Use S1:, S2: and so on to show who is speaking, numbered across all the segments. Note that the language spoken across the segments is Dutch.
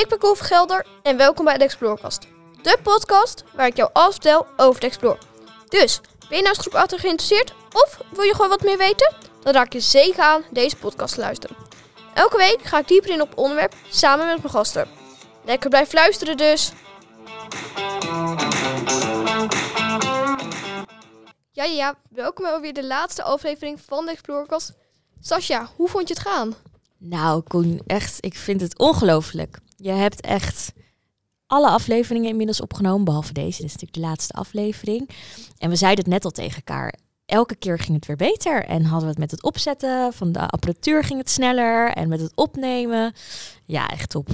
S1: ik ben Koen Gelder en welkom bij de Explorecast. De podcast waar ik jou alles vertel over de Explore. Dus, ben je nou groep 8 geïnteresseerd of wil je gewoon wat meer weten? Dan raak je zeker aan deze podcast te luisteren. Elke week ga ik dieper in op onderwerp samen met mijn gasten. Lekker blijf luisteren dus. Ja, ja, ja, welkom bij weer de laatste aflevering van de Explorecast. Sascha, hoe vond je het gaan?
S2: Nou, Koen, echt, ik vind het ongelooflijk. Je hebt echt alle afleveringen inmiddels opgenomen, behalve deze. Dit is natuurlijk de laatste aflevering. En we zeiden het net al tegen elkaar. Elke keer ging het weer beter. En hadden we het met het opzetten van de apparatuur ging het sneller. En met het opnemen. Ja, echt top.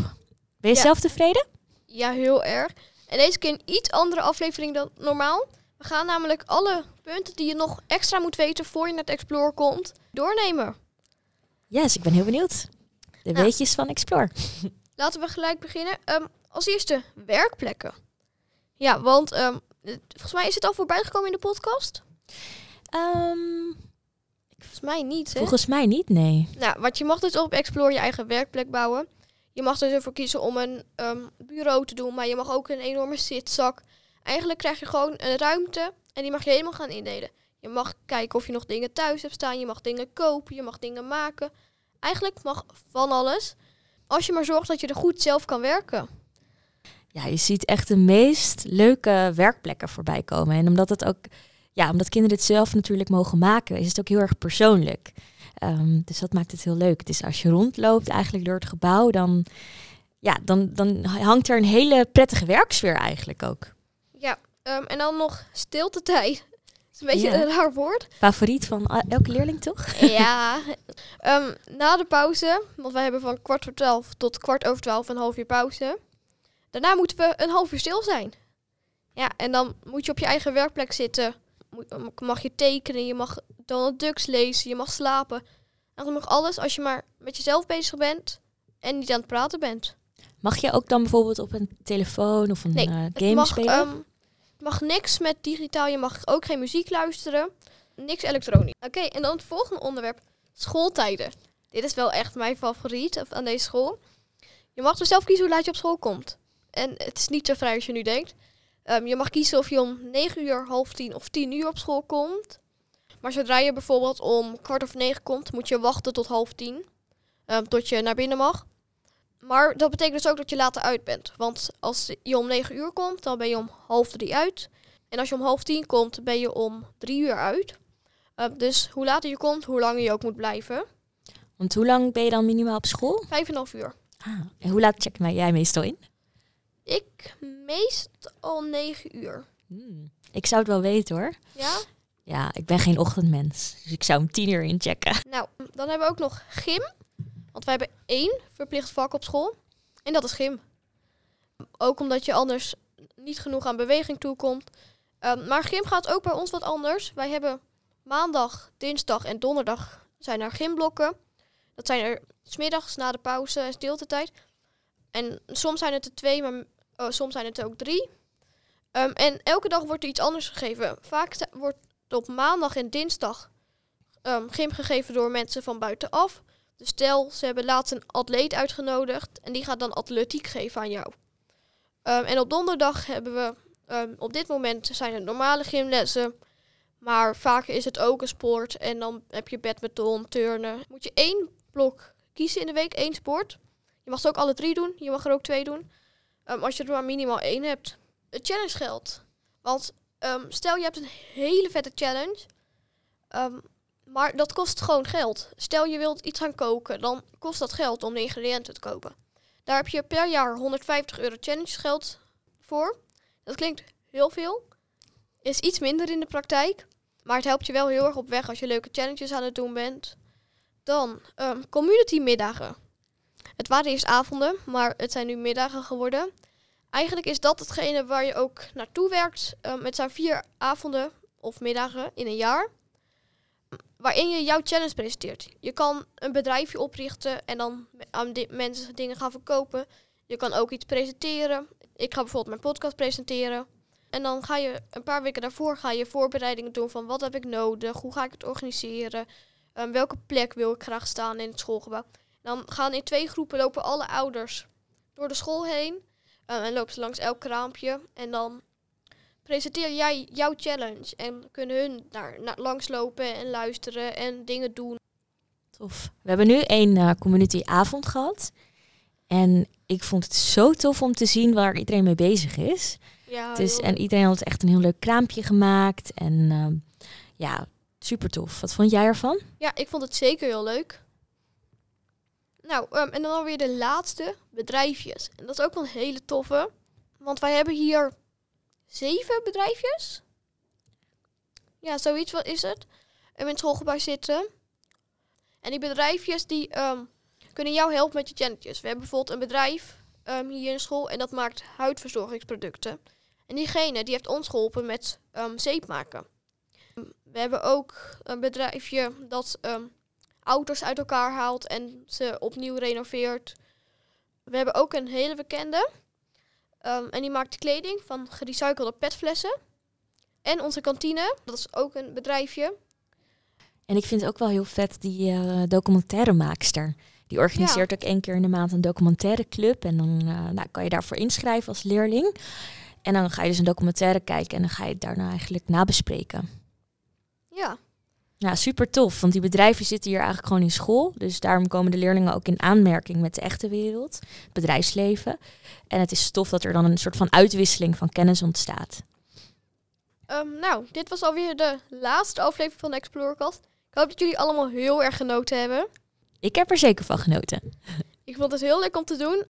S2: Ben je
S1: Ja.
S2: zelf tevreden?
S1: Ja, heel erg. En deze keer een iets andere aflevering dan normaal. We gaan namelijk alle punten die je nog extra moet weten voor je naar het Explorer komt, doornemen.
S2: Yes, ik ben heel benieuwd. De
S1: Nou.
S2: weetjes van Explore.
S1: Laten we gelijk beginnen. Ehm, als eerste werkplekken. Ja, want ehm, volgens mij is het al voorbij gekomen in de podcast.
S2: Ehm,
S1: Volgens mij niet, hè?
S2: volgens mij niet, nee.
S1: Nou, wat je mag dus op Explore je eigen werkplek bouwen. Je mag dus ervoor kiezen om een bureau te doen, maar je mag ook een enorme zitzak. Eigenlijk krijg je gewoon een ruimte en die mag je helemaal gaan indelen. Je mag kijken of je nog dingen thuis hebt staan, je mag dingen kopen, je mag dingen maken. Eigenlijk mag van alles, als je maar zorgt dat je er goed zelf kan werken.
S2: Ja, je ziet echt de meest leuke werkplekken voorbij komen. En omdat het ook, ja, omdat kinderen het zelf natuurlijk mogen maken, is het ook heel erg persoonlijk. Ehm, dus dat maakt het heel leuk. Dus als je rondloopt eigenlijk door het gebouw, dan, ja, dan, dan hangt er een hele prettige werksfeer eigenlijk ook.
S1: Ja, ehm, en dan nog stiltetijd. Dat is een beetje
S2: Ja.
S1: een raar woord.
S2: Favoriet van elke leerling, toch?
S1: Ja. Ehm, na de pauze, want wij hebben van kwart voor twaalf tot kwart over twaalf een half uur pauze. Daarna moeten we een half uur stil zijn. Ja, en dan moet je op je eigen werkplek zitten. Mag je tekenen, je mag Donald Ducks lezen, je mag slapen. En dan mag alles als je maar met jezelf bezig bent en niet aan het praten bent.
S2: Mag je ook dan bijvoorbeeld op een telefoon of een
S1: Nee,
S2: eh, game
S1: mag,
S2: spelen?
S1: ehm, mag niks met digitaal, je mag ook geen muziek luisteren. Niks elektronisch. Oké, en dan het volgende onderwerp. Schooltijden. Dit is wel echt mijn favoriet aan deze school. Je mag dus zelf kiezen hoe laat je op school komt. En het is niet zo vrij als je nu denkt. Ehm, je mag kiezen of je om 9 uur, half 10 of 10 uur op school komt. Maar zodra je bijvoorbeeld om kwart of negen komt, moet je wachten tot half 10. ehm, tot je naar binnen mag. Maar dat betekent dus ook dat je later uit bent. Want als je om 9 uur komt, dan ben je om half drie uit. En als je om half tien komt, ben je om drie uur uit. Uh, dus hoe later je komt, hoe langer je ook moet blijven.
S2: Want hoe lang ben je dan minimaal op school?
S1: Vijf en een half uur.
S2: Ah, en hoe laat check jij meestal in?
S1: Ik meestal negen uur.
S2: Hmm, Ik zou het wel weten hoor.
S1: Ja?
S2: Ja, ik ben geen ochtendmens. Dus ik zou hem tien uur inchecken.
S1: Nou, dan hebben we ook nog gym. Want wij hebben één verplicht vak op school. En dat is gym. Ook omdat je anders niet genoeg aan beweging toekomt. Um, maar gym gaat ook bij ons wat anders. Wij hebben maandag, dinsdag en donderdag zijn er gymblokken. Dat zijn er smiddags na de pauze en stiltetijd. En soms zijn het er twee, maar oh, soms zijn het er ook drie. Um, en elke dag wordt er iets anders gegeven. Vaak wordt op maandag en dinsdag um, gym gegeven door mensen van buitenaf. Dus stel, ze hebben laatst een atleet uitgenodigd en die gaat dan atletiek geven aan jou. Um, en op donderdag hebben we, um, op dit moment zijn het normale gymlessen. Maar vaak is het ook een sport en dan heb je badminton, turnen. Moet je één blok kiezen in de week, één sport. Je mag ze ook alle drie doen, je mag er ook twee doen. Um, als je er maar minimaal één hebt. Het challenge geldt. Want stel je hebt een hele vette challenge. Um, maar dat kost gewoon geld. Stel je wilt iets gaan koken, dan kost dat geld om de ingrediënten te kopen. Daar heb je per jaar 150 euro challenge geld voor. Dat klinkt heel veel. Is iets minder in de praktijk. Maar het helpt je wel heel erg op weg als je leuke challenges aan het doen bent. Dan um, community middagen. Het waren eerst avonden, maar het zijn nu middagen geworden. Eigenlijk is dat hetgene waar je ook naartoe werkt. Um, het zijn vier avonden of middagen in een jaar waarin je jouw challenge presenteert. Je kan een bedrijfje oprichten en dan aan mensen dingen gaan verkopen. Je kan ook iets presenteren. Ik ga bijvoorbeeld mijn podcast presenteren. En dan ga je een paar weken daarvoor ga je voorbereidingen doen van wat heb ik nodig, hoe ga ik het organiseren, um, welke plek wil ik graag staan in het schoolgebouw. Dan gaan in twee groepen lopen alle ouders door de school heen um, en lopen ze langs elk kraampje. En dan presenteer jij jouw challenge en kunnen hun daar langslopen en luisteren en dingen doen.
S2: Tof. We hebben nu een uh, communityavond gehad. En ik vond het zo tof om te zien waar iedereen mee bezig is.
S1: Ja,
S2: dus, en iedereen had echt een heel leuk kraampje gemaakt. En uh, ja, super tof. Wat vond jij ervan?
S1: Ja, ik vond het zeker heel leuk. Nou, um, en dan weer de laatste bedrijfjes. En dat is ook wel een hele toffe. Want wij hebben hier zeven bedrijfjes. Ja, zoiets wat is het. In het schoolgebouw zitten. En die bedrijfjes die um, kunnen jou helpen met je challenges. We hebben bijvoorbeeld een bedrijf um, hier in school en dat maakt huidverzorgingsproducten. En diegene die heeft ons geholpen met um, zeep maken. We hebben ook een bedrijfje dat auto's uit elkaar haalt en ze opnieuw renoveert. We hebben ook een hele bekende. Um, en die maakt kleding van gerecyclede petflessen. En onze kantine, dat is ook een bedrijfje.
S2: En ik vind ook wel heel vet die uh, documentairemaakster. Die organiseert ja. ook één keer in de maand een documentaire club. En dan uh, nou, kan je daarvoor inschrijven als leerling. En dan ga je dus een documentaire kijken en dan ga je het daarna eigenlijk nabespreken.
S1: Ja.
S2: Ja, super tof. Want die bedrijven zitten hier eigenlijk gewoon in school. Dus daarom komen de leerlingen ook in aanmerking met de echte wereld, het bedrijfsleven. En het is tof dat er dan een soort van uitwisseling van kennis ontstaat.
S1: Um, nou, dit was alweer de laatste aflevering van de Explorecast. Ik hoop dat jullie allemaal heel erg genoten hebben.
S2: Ik heb er zeker van genoten.
S1: Ik vond het heel leuk om te doen.